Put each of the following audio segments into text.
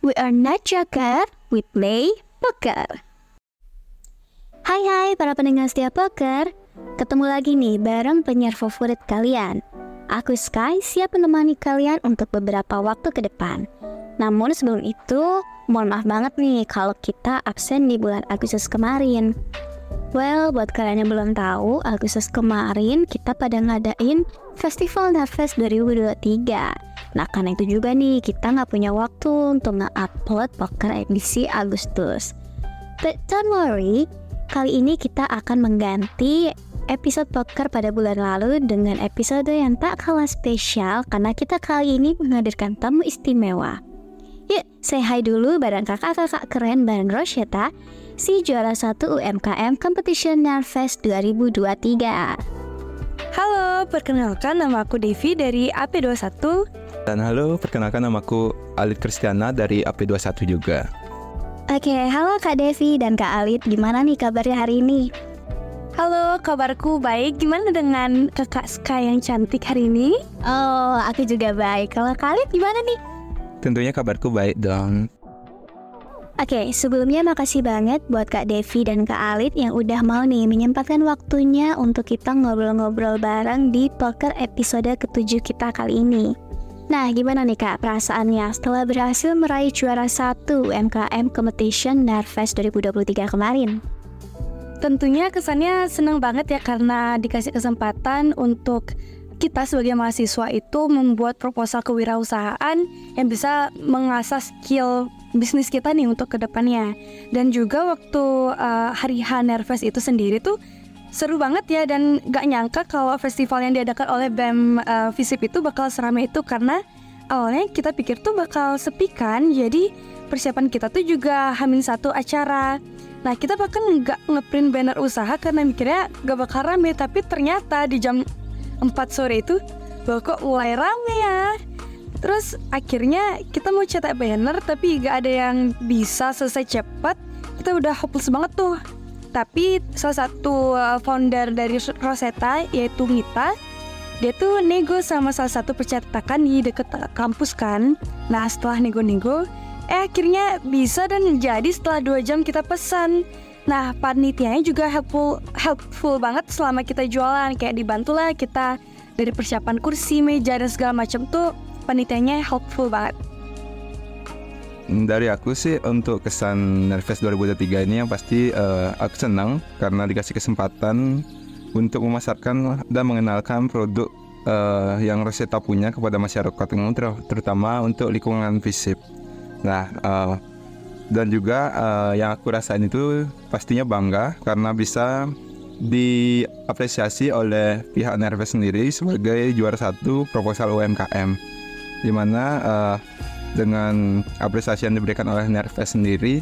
We are not joker, we play poker. Hai hai para pendengar setia poker, ketemu lagi nih bareng penyiar favorit kalian. Aku Sky siap menemani kalian untuk beberapa waktu ke depan. Namun sebelum itu, mohon maaf banget nih kalau kita absen di bulan Agustus kemarin. Well, buat kalian yang belum tahu, Agustus kemarin kita pada ngadain Festival Narfest 2023. Nah, karena itu juga nih, kita nggak punya waktu untuk nge-upload poker edisi Agustus. But don't worry, kali ini kita akan mengganti episode poker pada bulan lalu dengan episode yang tak kalah spesial karena kita kali ini menghadirkan tamu istimewa. Yuk, say hi dulu bareng kakak-kakak keren bareng Rosheta si juara satu UMKM Competition Narfest 2023. Halo, perkenalkan nama aku Devi dari AP21. Dan halo, perkenalkan nama aku Alit Kristiana dari AP21 juga. Oke, halo Kak Devi dan Kak Alit, gimana nih kabarnya hari ini? Halo, kabarku baik. Gimana dengan kakak Sky yang cantik hari ini? Oh, aku juga baik. Kalau Kak Alit gimana nih? Tentunya kabarku baik dong. Oke, sebelumnya makasih banget buat Kak Devi dan Kak Alit yang udah mau nih menyempatkan waktunya untuk kita ngobrol-ngobrol bareng di poker episode ketujuh kita kali ini. Nah, gimana nih Kak perasaannya setelah berhasil meraih juara satu MKM Competition Narfest 2023 kemarin? Tentunya kesannya senang banget ya karena dikasih kesempatan untuk kita sebagai mahasiswa itu membuat proposal kewirausahaan yang bisa mengasah skill bisnis kita nih untuk ke depannya. Dan juga waktu uh, hari H Nerfest itu sendiri tuh seru banget ya dan gak nyangka kalau festival yang diadakan oleh BEM uh, Visip itu bakal seramai itu karena awalnya kita pikir tuh bakal sepi kan jadi persiapan kita tuh juga hamin satu acara. Nah kita bahkan nggak ngeprint banner usaha karena mikirnya gak bakal rame tapi ternyata di jam 4 sore itu kok mulai rame ya Terus akhirnya kita mau cetak banner tapi gak ada yang bisa selesai cepat. Kita udah hopeless banget tuh. Tapi salah satu uh, founder dari Rosetta yaitu Mita, dia tuh nego sama salah satu percetakan di deket kampus kan. Nah setelah nego-nego, eh akhirnya bisa dan jadi setelah dua jam kita pesan. Nah panitianya juga helpful helpful banget selama kita jualan kayak dibantulah kita dari persiapan kursi, meja dan segala macam tuh panitianya helpful banget. Dari aku sih untuk kesan Nerfest 2023 ini yang pasti uh, aku senang karena dikasih kesempatan untuk memasarkan dan mengenalkan produk uh, yang Rosetta punya kepada masyarakat umum ter terutama untuk lingkungan visip. Nah, uh, dan juga uh, yang aku rasain itu pastinya bangga karena bisa diapresiasi oleh pihak Nerfest sendiri sebagai juara satu proposal UMKM di mana uh, dengan apresiasi yang diberikan oleh Nerves sendiri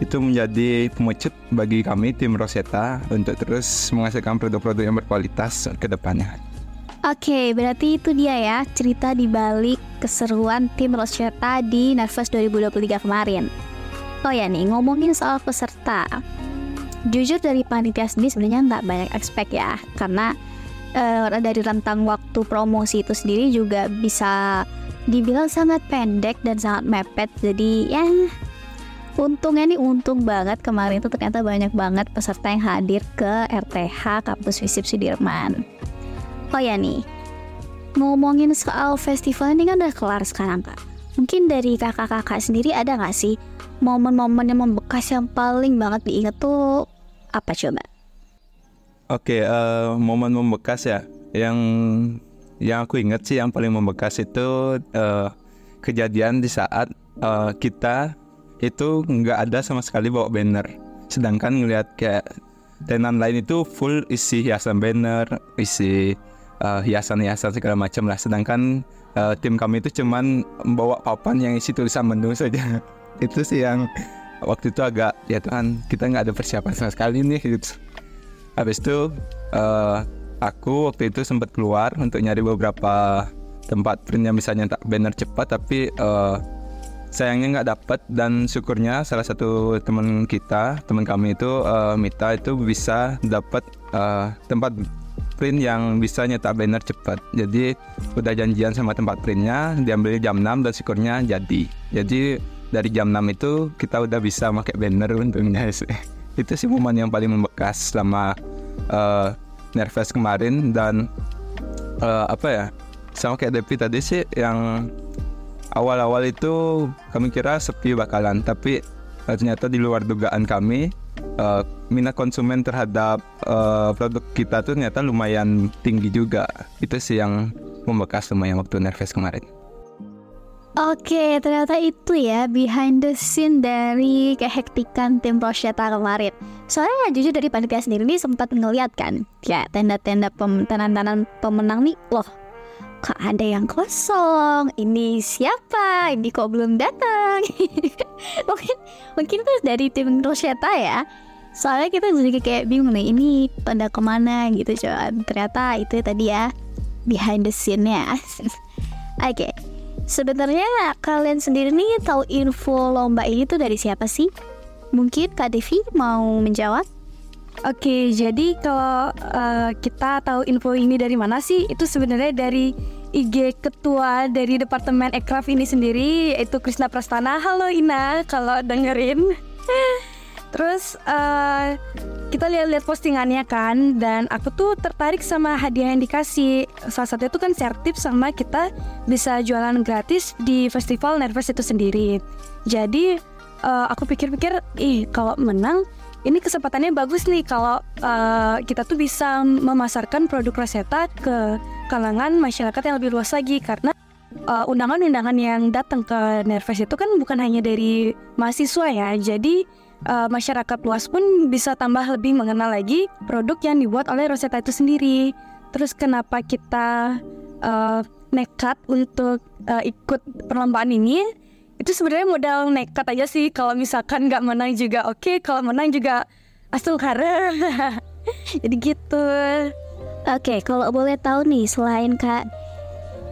itu menjadi pemecut bagi kami tim Rosetta untuk terus menghasilkan produk-produk yang berkualitas ke depannya. Oke, berarti itu dia ya cerita di balik keseruan tim Rosetta di Nerves 2023 kemarin. Oh ya nih, ngomongin soal peserta. Jujur dari panitia sendiri sebenarnya nggak banyak expect ya, karena uh, dari rentang waktu promosi itu sendiri juga bisa dibilang sangat pendek dan sangat mepet jadi ya untungnya nih untung banget kemarin itu ternyata banyak banget peserta yang hadir ke RTH Kampus Visip Sudirman oh ya nih ngomongin soal festival ini kan udah kelar sekarang kak mungkin dari kakak-kakak sendiri ada gak sih momen-momen yang membekas yang paling banget diinget tuh apa coba? Oke, okay, uh, eh, momen membekas ya yang yang aku ingat sih yang paling membekas itu uh, kejadian di saat uh, kita itu nggak ada sama sekali bawa banner. Sedangkan ngelihat kayak tenan lain itu full isi hiasan banner isi uh, hiasan-hiasan segala macam lah. Sedangkan uh, tim kami itu cuman membawa papan yang isi tulisan menu saja. Itu sih yang waktu itu agak ya Tuhan kita nggak ada persiapan sama sekali nih gitu. habis itu uh, aku waktu itu sempat keluar untuk nyari beberapa tempat print yang bisa nyetak banner cepat tapi uh, sayangnya nggak dapat dan syukurnya salah satu teman kita teman kami itu uh, Mita itu bisa dapat uh, tempat print yang bisa nyetak banner cepat. Jadi udah janjian sama tempat printnya, diambil jam 6 dan syukurnya jadi. Jadi dari jam 6 itu kita udah bisa pakai banner untungnya sih. Itu sih momen yang paling membekas selama uh, Nervous kemarin dan uh, apa ya sama kayak Devi tadi sih yang awal-awal itu kami kira sepi bakalan tapi uh, ternyata di luar dugaan kami uh, minat konsumen terhadap uh, produk kita tuh ternyata lumayan tinggi juga itu sih yang membekas lumayan waktu Nervous kemarin. Oke, ternyata itu ya behind the scene dari kehektikan tim Rosetta kemarin. Soalnya jujur dari panitia sendiri nih sempat ngeliat kan, ya tenda-tenda pem tanda pemenang nih, loh kok ada yang kosong? Ini siapa? Ini kok belum datang? mungkin mungkin tuh dari tim Rosetta ya. Soalnya kita jadi kayak bingung nih, ini pada ke mana gitu coba. Ternyata itu tadi ya behind the scene-nya. Oke. Okay. Sebenarnya kalian sendiri nih tahu info lomba ini tuh dari siapa sih? Mungkin Kak Devi mau menjawab? Oke, jadi kalau uh, kita tahu info ini dari mana sih? Itu sebenarnya dari IG ketua dari Departemen Ekraf ini sendiri, yaitu Krisna Prastana. Halo Ina, kalau dengerin. Terus uh, kita lihat-lihat postingannya kan, dan aku tuh tertarik sama hadiah yang dikasih. Salah satunya tuh kan sertip sama kita bisa jualan gratis di festival Nervous itu sendiri. Jadi uh, aku pikir-pikir, ih kalau menang ini kesempatannya bagus nih kalau uh, kita tuh bisa memasarkan produk Rosetta ke kalangan masyarakat yang lebih luas lagi karena undangan-undangan uh, yang datang ke Nervous itu kan bukan hanya dari mahasiswa ya. Jadi uh, masyarakat luas pun bisa tambah lebih mengenal lagi produk yang dibuat oleh Rosetta itu sendiri. Terus kenapa kita uh, nekat untuk uh, ikut perlombaan ini? Itu sebenarnya modal nekat aja sih. Kalau misalkan nggak menang juga oke, okay. kalau menang juga asal karena. Jadi gitu. Oke, okay, kalau boleh tahu nih selain Kak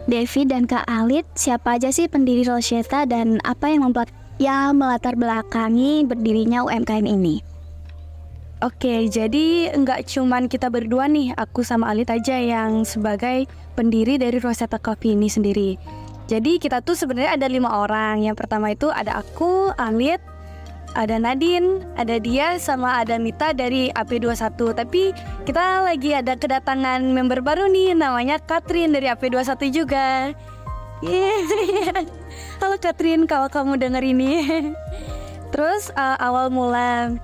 Devi dan Kak Alit, siapa aja sih pendiri Rosetta dan apa yang membuat yang melatar belakangi berdirinya UMKM ini. Oke, jadi nggak cuman kita berdua nih, aku sama Alit aja yang sebagai pendiri dari Rosetta Coffee ini sendiri. Jadi kita tuh sebenarnya ada lima orang. Yang pertama itu ada aku, Alit, ada Nadine, ada dia, sama ada Mita dari AP21. Tapi kita lagi ada kedatangan member baru nih, namanya Katrin dari AP21 juga. Yeah. Halo Catherine, kalau kamu denger ini. Terus uh, awal mula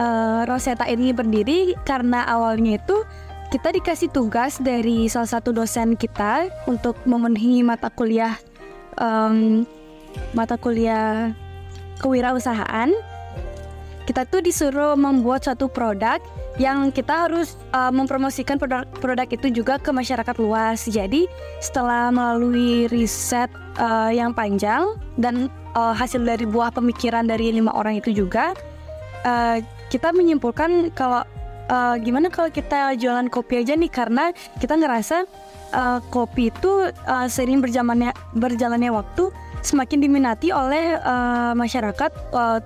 uh, Rosetta ini berdiri karena awalnya itu kita dikasih tugas dari salah satu dosen kita untuk memenuhi mata kuliah um, mata kuliah kewirausahaan. Kita tuh disuruh membuat suatu produk yang kita harus uh, mempromosikan produk, produk itu juga ke masyarakat luas. Jadi setelah melalui riset uh, yang panjang dan uh, hasil dari buah pemikiran dari lima orang itu juga, uh, kita menyimpulkan kalau uh, gimana kalau kita jualan kopi aja nih karena kita ngerasa uh, kopi itu uh, sering berjalannya berjalannya waktu semakin diminati oleh uh, masyarakat uh,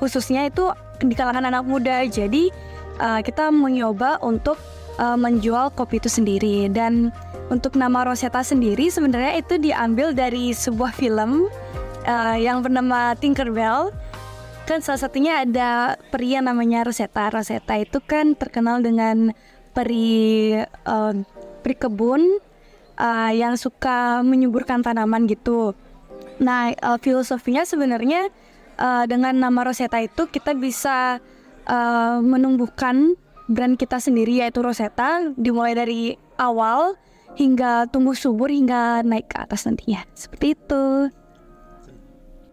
khususnya itu di kalangan anak muda. Jadi uh, kita mencoba untuk uh, menjual kopi itu sendiri. Dan untuk nama Rosetta sendiri sebenarnya itu diambil dari sebuah film uh, yang bernama Tinkerbell. Kan salah satunya ada peri yang namanya Rosetta. Rosetta itu kan terkenal dengan peri uh, peri kebun uh, yang suka menyuburkan tanaman gitu. Nah uh, filosofinya sebenarnya uh, dengan nama Rosetta itu kita bisa uh, menumbuhkan brand kita sendiri yaitu Rosetta dimulai dari awal hingga tumbuh subur hingga naik ke atas nantinya seperti itu.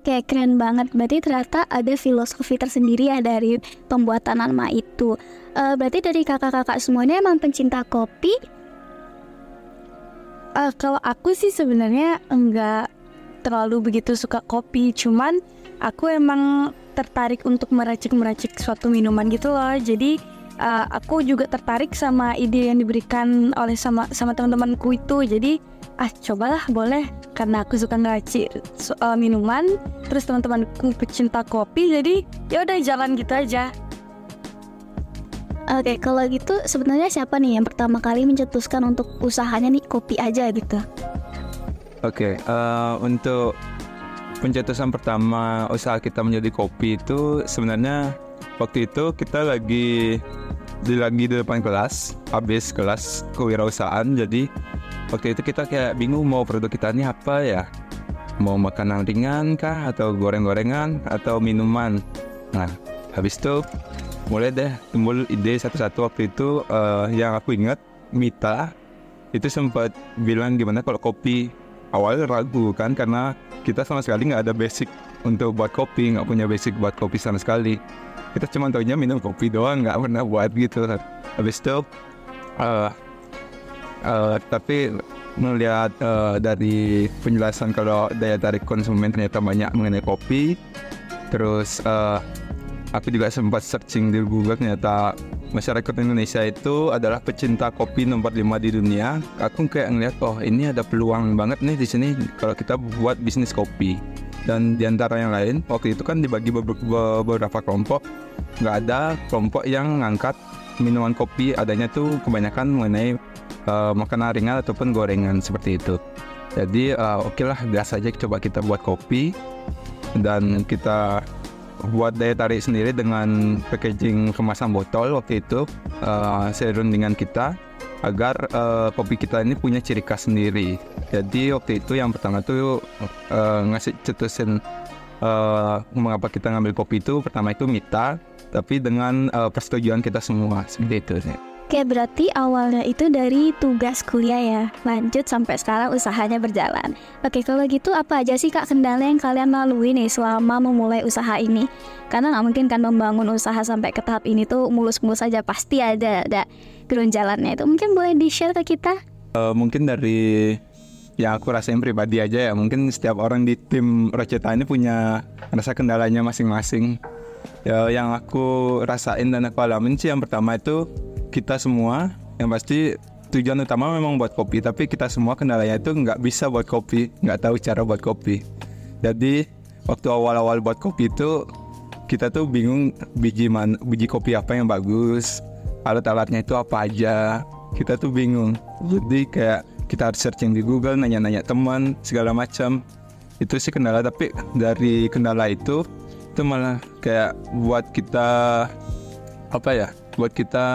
Kayak keren banget, berarti ternyata ada filosofi tersendiri ya dari pembuatan nama itu. Uh, berarti dari kakak-kakak semuanya emang pencinta kopi? Uh, kalau aku sih sebenarnya enggak terlalu begitu suka kopi, cuman aku emang tertarik untuk meracik-meracik suatu minuman gitu loh. Jadi uh, aku juga tertarik sama ide yang diberikan oleh sama sama teman-temanku itu. Jadi ah cobalah boleh karena aku suka ngeracik uh, minuman. Terus teman-temanku pecinta kopi. Jadi ya udah jalan gitu aja. Oke, kalau gitu sebenarnya siapa nih yang pertama kali mencetuskan untuk usahanya nih kopi aja gitu? Oke, uh, untuk pencetusan pertama usaha kita menjadi kopi itu sebenarnya waktu itu kita lagi di lagi di depan kelas, habis kelas kewirausahaan, jadi waktu itu kita kayak bingung mau produk kita ini apa ya, mau makanan ringan kah atau goreng-gorengan atau minuman. Nah, habis itu mulai deh timbul ide satu-satu waktu itu uh, yang aku ingat Mita itu sempat bilang gimana kalau kopi awalnya ragu kan karena kita sama sekali nggak ada basic untuk buat kopi nggak punya basic buat kopi sama sekali. Kita cuma tahunya minum kopi doang nggak pernah buat gitu. Habis itu uh, uh, tapi melihat uh, dari penjelasan kalau daya tarik konsumen ternyata banyak mengenai kopi terus uh, aku juga sempat searching di Google ternyata masyarakat Indonesia itu adalah pecinta kopi nomor 5 di dunia. Aku kayak ngeliat oh ini ada peluang banget nih di sini kalau kita buat bisnis kopi. Dan di antara yang lain waktu itu kan dibagi beberapa kelompok. Nggak ada kelompok yang ngangkat minuman kopi adanya tuh kebanyakan mengenai uh, makanan ringan ataupun gorengan seperti itu. Jadi uh, oke okay lah biasa aja coba kita buat kopi dan kita buat daya tarik sendiri dengan packaging kemasan botol waktu itu uh, serundingan kita agar uh, kopi kita ini punya ciri khas sendiri. Jadi waktu itu yang pertama tuh uh, ngasih cetusin uh, mengapa kita ngambil kopi itu pertama itu Mita, tapi dengan uh, persetujuan kita semua seperti itu. Oke, berarti awalnya itu dari tugas kuliah ya. Lanjut sampai sekarang usahanya berjalan. Oke, kalau gitu apa aja sih Kak kendala yang kalian lalui nih selama memulai usaha ini? Karena nggak mungkin kan membangun usaha sampai ke tahap ini tuh mulus-mulus aja. Pasti ada ada jalannya itu. Mungkin boleh di-share ke kita? Uh, mungkin dari yang aku rasain pribadi aja ya. Mungkin setiap orang di tim Roceta ini punya rasa kendalanya masing-masing. Ya, yang aku rasain dan aku alamin sih yang pertama itu kita semua yang pasti tujuan utama memang buat kopi tapi kita semua kendalanya itu nggak bisa buat kopi nggak tahu cara buat kopi. Jadi waktu awal-awal buat kopi itu kita tuh bingung biji man, biji kopi apa yang bagus alat-alatnya itu apa aja. Kita tuh bingung. Jadi kayak kita harus searching di Google nanya-nanya teman segala macam. Itu sih kendala tapi dari kendala itu itu malah kayak buat kita apa ya buat kita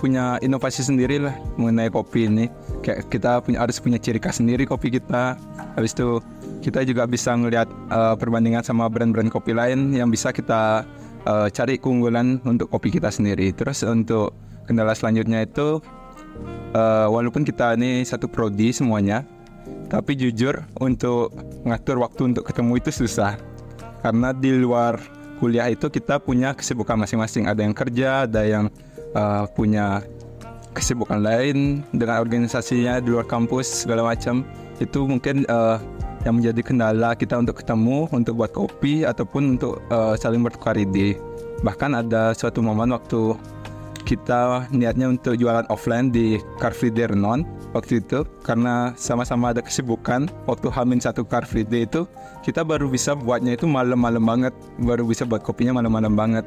punya inovasi sendiri lah mengenai kopi ini. Kayak kita punya harus punya ciri khas sendiri kopi kita. Habis itu kita juga bisa ngelihat uh, perbandingan sama brand-brand kopi lain yang bisa kita uh, cari keunggulan untuk kopi kita sendiri. Terus untuk kendala selanjutnya itu uh, walaupun kita ini satu prodi semuanya tapi jujur untuk ngatur waktu untuk ketemu itu susah. Karena di luar kuliah itu kita punya kesibukan masing-masing. Ada yang kerja ada yang uh, punya kesibukan lain dengan organisasinya di luar kampus segala macam. Itu mungkin uh, yang menjadi kendala kita untuk ketemu untuk buat kopi ataupun untuk uh, saling bertukar ide. Bahkan ada suatu momen waktu kita niatnya untuk jualan offline di Car Free Day Renon waktu itu karena sama-sama ada kesibukan. Waktu Hamin satu Car Free Day itu kita baru bisa buatnya itu malam-malam banget. Baru bisa buat kopinya malam-malam banget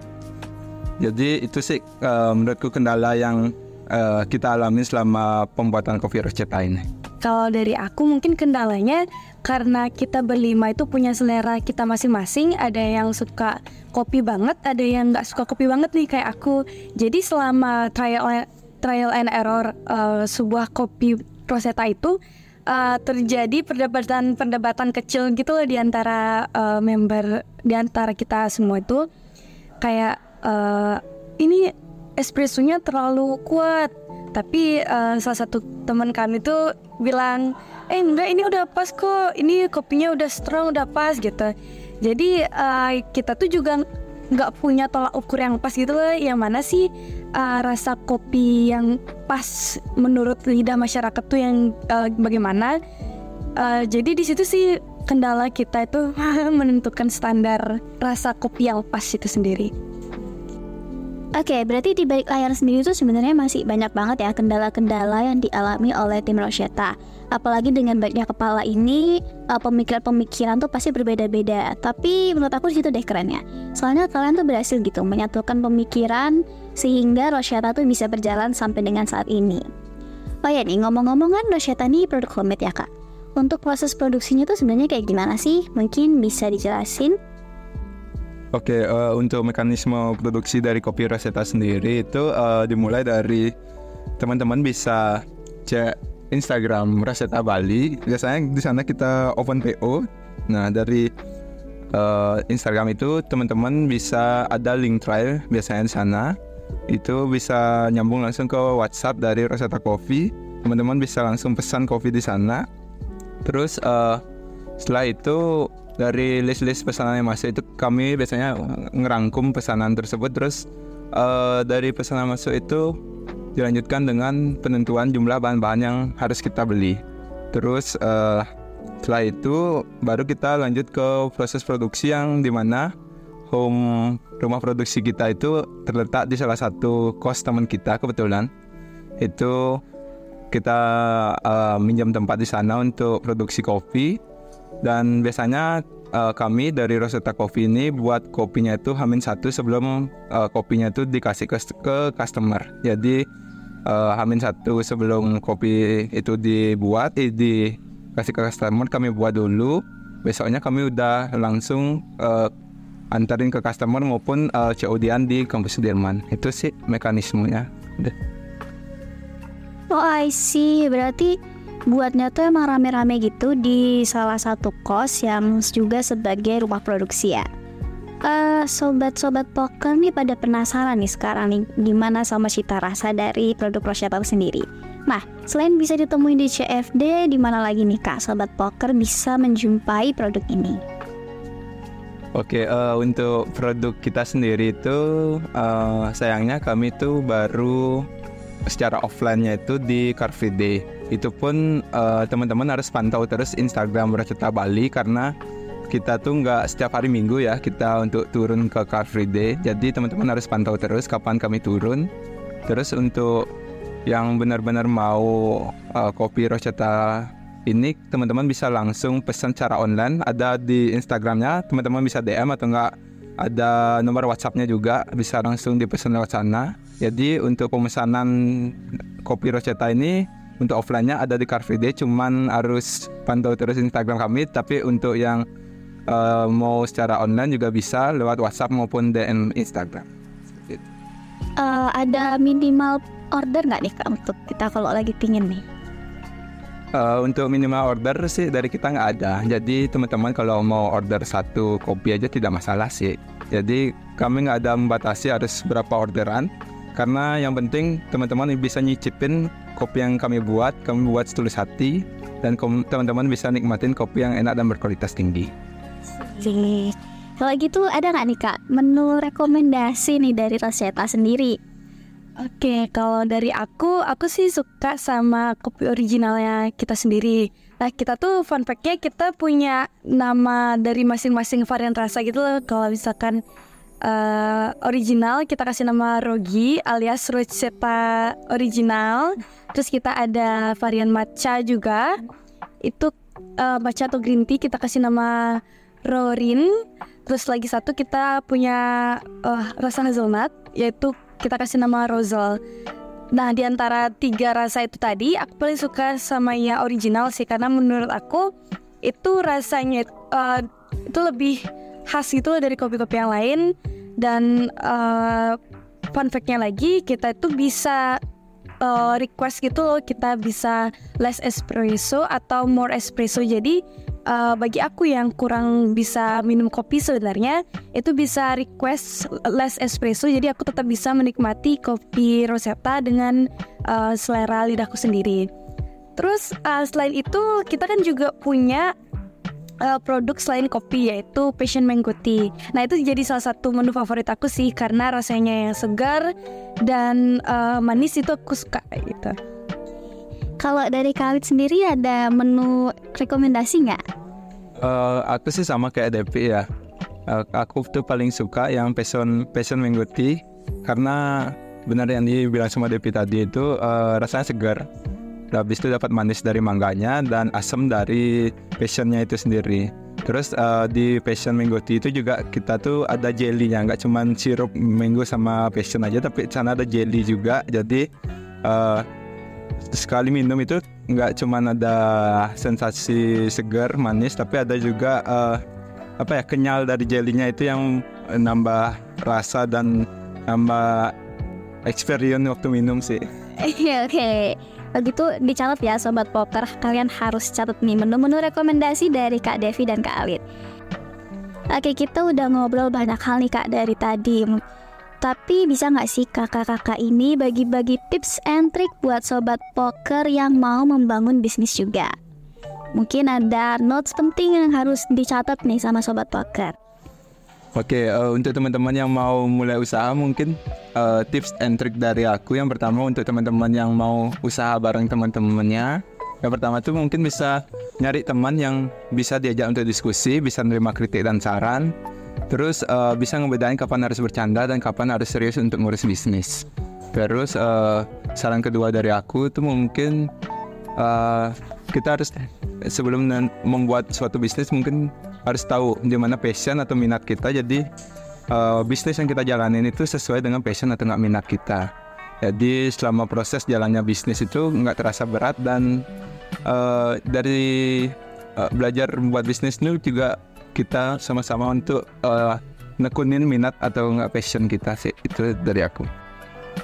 jadi itu sih uh, menurutku kendala yang uh, kita alami selama pembuatan kopi Rosetta ini. Kalau dari aku mungkin kendalanya karena kita berlima itu punya selera kita masing-masing. Ada yang suka kopi banget, ada yang nggak suka kopi banget nih kayak aku. Jadi selama trial trial and error uh, sebuah kopi Rosetta itu uh, terjadi perdebatan-perdebatan kecil gitu loh di antara uh, member di antara kita semua itu kayak uh, ini espressonya terlalu kuat. Tapi uh, salah satu teman kami tuh bilang eh enggak ini udah pas kok. Ini kopinya udah strong udah pas gitu. Jadi uh, kita tuh juga nggak punya tolak ukur yang pas gitu loh. Yang mana sih uh, rasa kopi yang pas menurut lidah masyarakat tuh yang uh, bagaimana? Uh, jadi di situ sih kendala kita itu menentukan standar rasa kopi yang pas itu sendiri. Oke, okay, berarti di balik layar sendiri itu sebenarnya masih banyak banget ya kendala-kendala yang dialami oleh tim Rosetta. Apalagi dengan banyak kepala ini, uh, pemikiran-pemikiran tuh pasti berbeda-beda. Tapi menurut aku situ deh kerennya. Soalnya kalian tuh berhasil gitu menyatukan pemikiran sehingga Rosyata tuh bisa berjalan sampai dengan saat ini. Oh ya nih, ngomong-ngomong kan Rosyata nih produk homemade ya kak. Untuk proses produksinya tuh sebenarnya kayak gimana sih? Mungkin bisa dijelasin? Oke, uh, untuk mekanisme produksi dari kopi Rosetta sendiri itu uh, dimulai dari teman-teman bisa cek Instagram Rosetta Bali. Biasanya di sana kita open PO. Nah, dari uh, Instagram itu teman-teman bisa ada link trial biasanya di sana. Itu bisa nyambung langsung ke WhatsApp dari Rosetta Coffee. Teman-teman bisa langsung pesan kopi di sana. Terus uh, setelah itu dari list-list pesanan yang masuk itu kami biasanya ngerangkum pesanan tersebut. Terus uh, dari pesanan masuk itu dilanjutkan dengan penentuan jumlah bahan-bahan yang harus kita beli. Terus uh, setelah itu baru kita lanjut ke proses produksi yang di mana home rumah produksi kita itu terletak di salah satu kos teman kita kebetulan. Itu kita uh, minjam tempat di sana untuk produksi kopi dan biasanya uh, kami dari Rosetta Coffee ini buat kopinya itu hamin satu sebelum uh, kopinya itu dikasih ke, ke customer. Jadi uh, hamin satu sebelum kopi itu dibuat, eh, dikasih ke customer kami buat dulu. Besoknya kami udah langsung uh, antarin ke customer maupun uh, COD-an di kampus Sudirman. Itu sih mekanismenya. Oh I see, berarti buatnya tuh emang rame-rame gitu di salah satu kos yang juga sebagai rumah produksi ya. Uh, sobat-sobat poker nih pada penasaran nih sekarang nih gimana sama cita rasa dari produk Rosyata sendiri. Nah, selain bisa ditemuin di CFD, di mana lagi nih kak sobat poker bisa menjumpai produk ini? Oke, uh, untuk produk kita sendiri itu uh, sayangnya kami tuh baru secara offline-nya itu di Car Free Day. Itu pun uh, teman-teman harus pantau terus Instagram Bercerita Bali karena kita tuh nggak setiap hari minggu ya kita untuk turun ke Car Free Day. Jadi teman-teman harus pantau terus kapan kami turun. Terus untuk yang benar-benar mau uh, kopi Rochetta ini teman-teman bisa langsung pesan secara online ada di Instagramnya teman-teman bisa DM atau enggak ada nomor WhatsAppnya juga bisa langsung dipesan lewat sana jadi untuk pemesanan kopi Rosetta ini untuk offline-nya ada di Car Free Day, cuman harus pantau terus Instagram kami. Tapi untuk yang uh, mau secara online juga bisa lewat WhatsApp maupun DM Instagram. Uh, ada minimal order nggak nih kak untuk kita kalau lagi pingin nih? Uh, untuk minimal order sih dari kita nggak ada. Jadi teman-teman kalau mau order satu kopi aja tidak masalah sih. Jadi kami nggak ada membatasi harus berapa orderan karena yang penting teman-teman bisa nyicipin kopi yang kami buat, kami buat setulus hati dan teman-teman bisa nikmatin kopi yang enak dan berkualitas tinggi. Sih. Kalau gitu ada nggak nih kak menu rekomendasi nih dari Rosetta sendiri? Oke, kalau dari aku, aku sih suka sama kopi originalnya kita sendiri. Nah, kita tuh fun fact-nya kita punya nama dari masing-masing varian rasa gitu loh. Kalau misalkan uh, original kita kasih nama Rogi alias Rosetta original. Terus kita ada varian matcha juga. Itu uh, matcha atau green tea kita kasih nama Rorin. Terus lagi satu kita punya uh, rasa hazelnut yaitu kita kasih nama Rosal. Nah, di antara tiga rasa itu tadi, aku paling suka sama yang original sih karena menurut aku itu rasanya uh, itu lebih khas gitu dari kopi-kopi yang lain. Dan uh, fun fact-nya lagi kita itu bisa uh, request gitu loh kita bisa less espresso atau more espresso. Jadi uh, bagi aku yang kurang bisa minum kopi sebenarnya itu bisa request less espresso. Jadi aku tetap bisa menikmati kopi rosetta dengan uh, selera lidahku sendiri. Terus uh, selain itu kita kan juga punya uh, produk selain kopi yaitu Passion Mango Tea. Nah itu jadi salah satu menu favorit aku sih karena rasanya yang segar dan uh, manis itu aku suka gitu. Kalau dari Khalid sendiri ada menu rekomendasi nggak? Uh, aku sih sama kayak Depi ya. Uh, aku tuh paling suka yang Passion Passion Mango Tea karena benar yang dibilang sama Depi tadi itu uh, rasanya segar habis itu dapat manis dari mangganya dan asam dari passionnya itu sendiri Terus uh, di Passion Mango Tea itu juga kita tuh ada jellynya, nggak cuman sirup mango sama passion aja, tapi sana ada jelly juga. Jadi uh, sekali minum itu nggak cuman ada sensasi segar manis, tapi ada juga uh, apa ya kenyal dari jelinya itu yang nambah rasa dan nambah experience waktu minum sih. Oke oke. Begitu dicatat ya sobat poker, kalian harus catat nih menu-menu rekomendasi dari Kak Devi dan Kak Alit. Oke, kita udah ngobrol banyak hal nih Kak dari tadi. Tapi bisa nggak sih kakak-kakak ini bagi-bagi tips and trick buat sobat poker yang mau membangun bisnis juga? Mungkin ada notes penting yang harus dicatat nih sama sobat poker. Oke, uh, untuk teman-teman yang mau mulai usaha mungkin uh, tips and trick dari aku yang pertama untuk teman-teman yang mau usaha bareng teman-temannya. Yang pertama tuh mungkin bisa nyari teman yang bisa diajak untuk diskusi, bisa menerima kritik dan saran. Terus uh, bisa ngebedain kapan harus bercanda dan kapan harus serius untuk ngurus bisnis. Terus uh, saran kedua dari aku itu mungkin uh, kita harus sebelum membuat suatu bisnis mungkin harus tahu di mana passion atau minat kita. Jadi uh, bisnis yang kita jalanin itu sesuai dengan passion atau nggak minat kita. Jadi selama proses jalannya bisnis itu nggak terasa berat dan uh, dari uh, belajar membuat bisnis itu juga kita sama-sama untuk uh, nekunin minat atau nggak passion kita sih. Itu dari aku.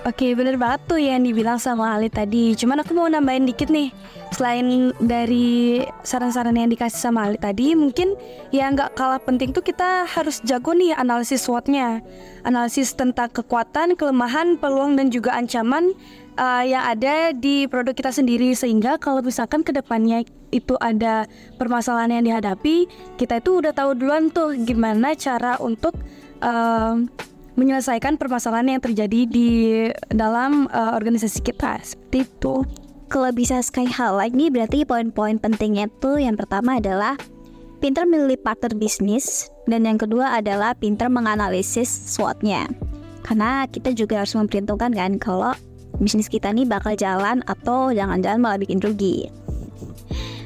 Oke bener banget tuh yang dibilang sama Ali tadi. Cuman aku mau nambahin dikit nih. Selain dari saran-saran yang dikasih sama Ali tadi Mungkin yang gak kalah penting tuh kita harus jago nih analisis SWOT-nya. Analisis tentang kekuatan, kelemahan, peluang dan juga ancaman uh, Yang ada di produk kita sendiri. Sehingga kalau misalkan ke depannya itu ada permasalahan yang dihadapi Kita itu udah tahu duluan tuh gimana cara untuk uh, menyelesaikan permasalahan yang terjadi di dalam uh, organisasi kita seperti itu. Kalau bisa hal lagi berarti poin-poin pentingnya itu yang pertama adalah pinter memilih partner bisnis dan yang kedua adalah pinter menganalisis SWOT-nya. Karena kita juga harus memperhitungkan kan kalau bisnis kita nih bakal jalan atau jangan-jangan malah bikin rugi.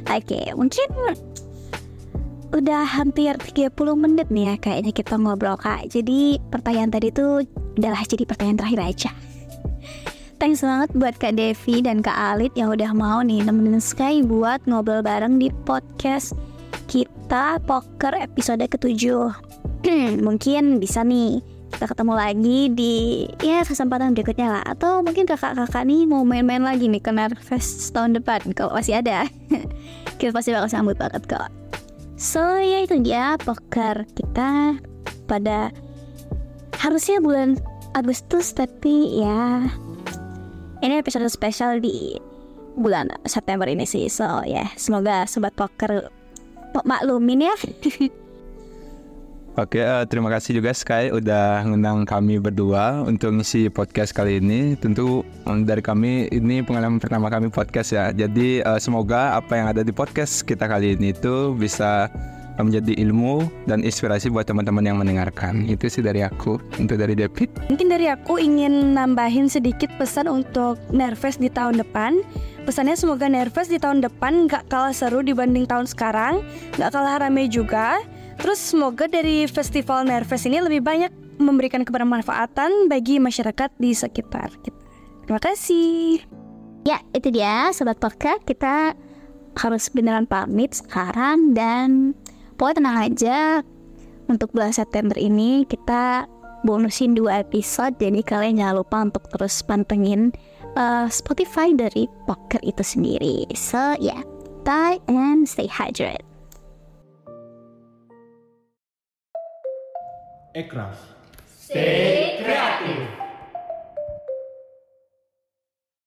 Oke, okay, mungkin udah hampir 30 menit nih ya kayaknya kita ngobrol kak. Jadi pertanyaan tadi tuh udahlah jadi pertanyaan terakhir aja. Thanks banget buat Kak Devi dan Kak Alit yang udah mau nih nemenin Sky buat ngobrol bareng di podcast kita poker episode ketujuh. Mungkin bisa nih kita ketemu lagi di ya kesempatan berikutnya lah. Atau mungkin kakak-kakak nih mau main-main lagi nih ke Nerfest tahun depan. Kalau masih ada? Kita pasti bakal sambut banget kok So ya itu dia poker kita pada harusnya bulan Agustus tapi ya ini episode spesial di bulan September ini sih. So ya yeah, semoga sobat poker maklumin ya. Oke, uh, terima kasih juga Sky udah ngundang kami berdua untuk ngisi podcast kali ini. Tentu um, dari kami ini pengalaman pertama kami podcast ya. Jadi uh, semoga apa yang ada di podcast kita kali ini itu bisa menjadi ilmu dan inspirasi buat teman-teman yang mendengarkan. Itu sih dari aku. Untuk dari David. Mungkin dari aku ingin nambahin sedikit pesan untuk Nervous di tahun depan. Pesannya semoga Nervous di tahun depan gak kalah seru dibanding tahun sekarang, gak kalah rame juga Terus semoga dari festival Nerves ini lebih banyak memberikan kebermanfaatan bagi masyarakat di sekitar kita. Terima kasih. Ya, itu dia Sobat Poker. Kita harus beneran pamit sekarang dan pokoknya tenang aja untuk bulan September ini kita bonusin dua episode jadi kalian jangan lupa untuk terus pantengin uh, Spotify dari Poker itu sendiri. So yeah, bye and stay hydrated. Ekraf. Stay kreatif.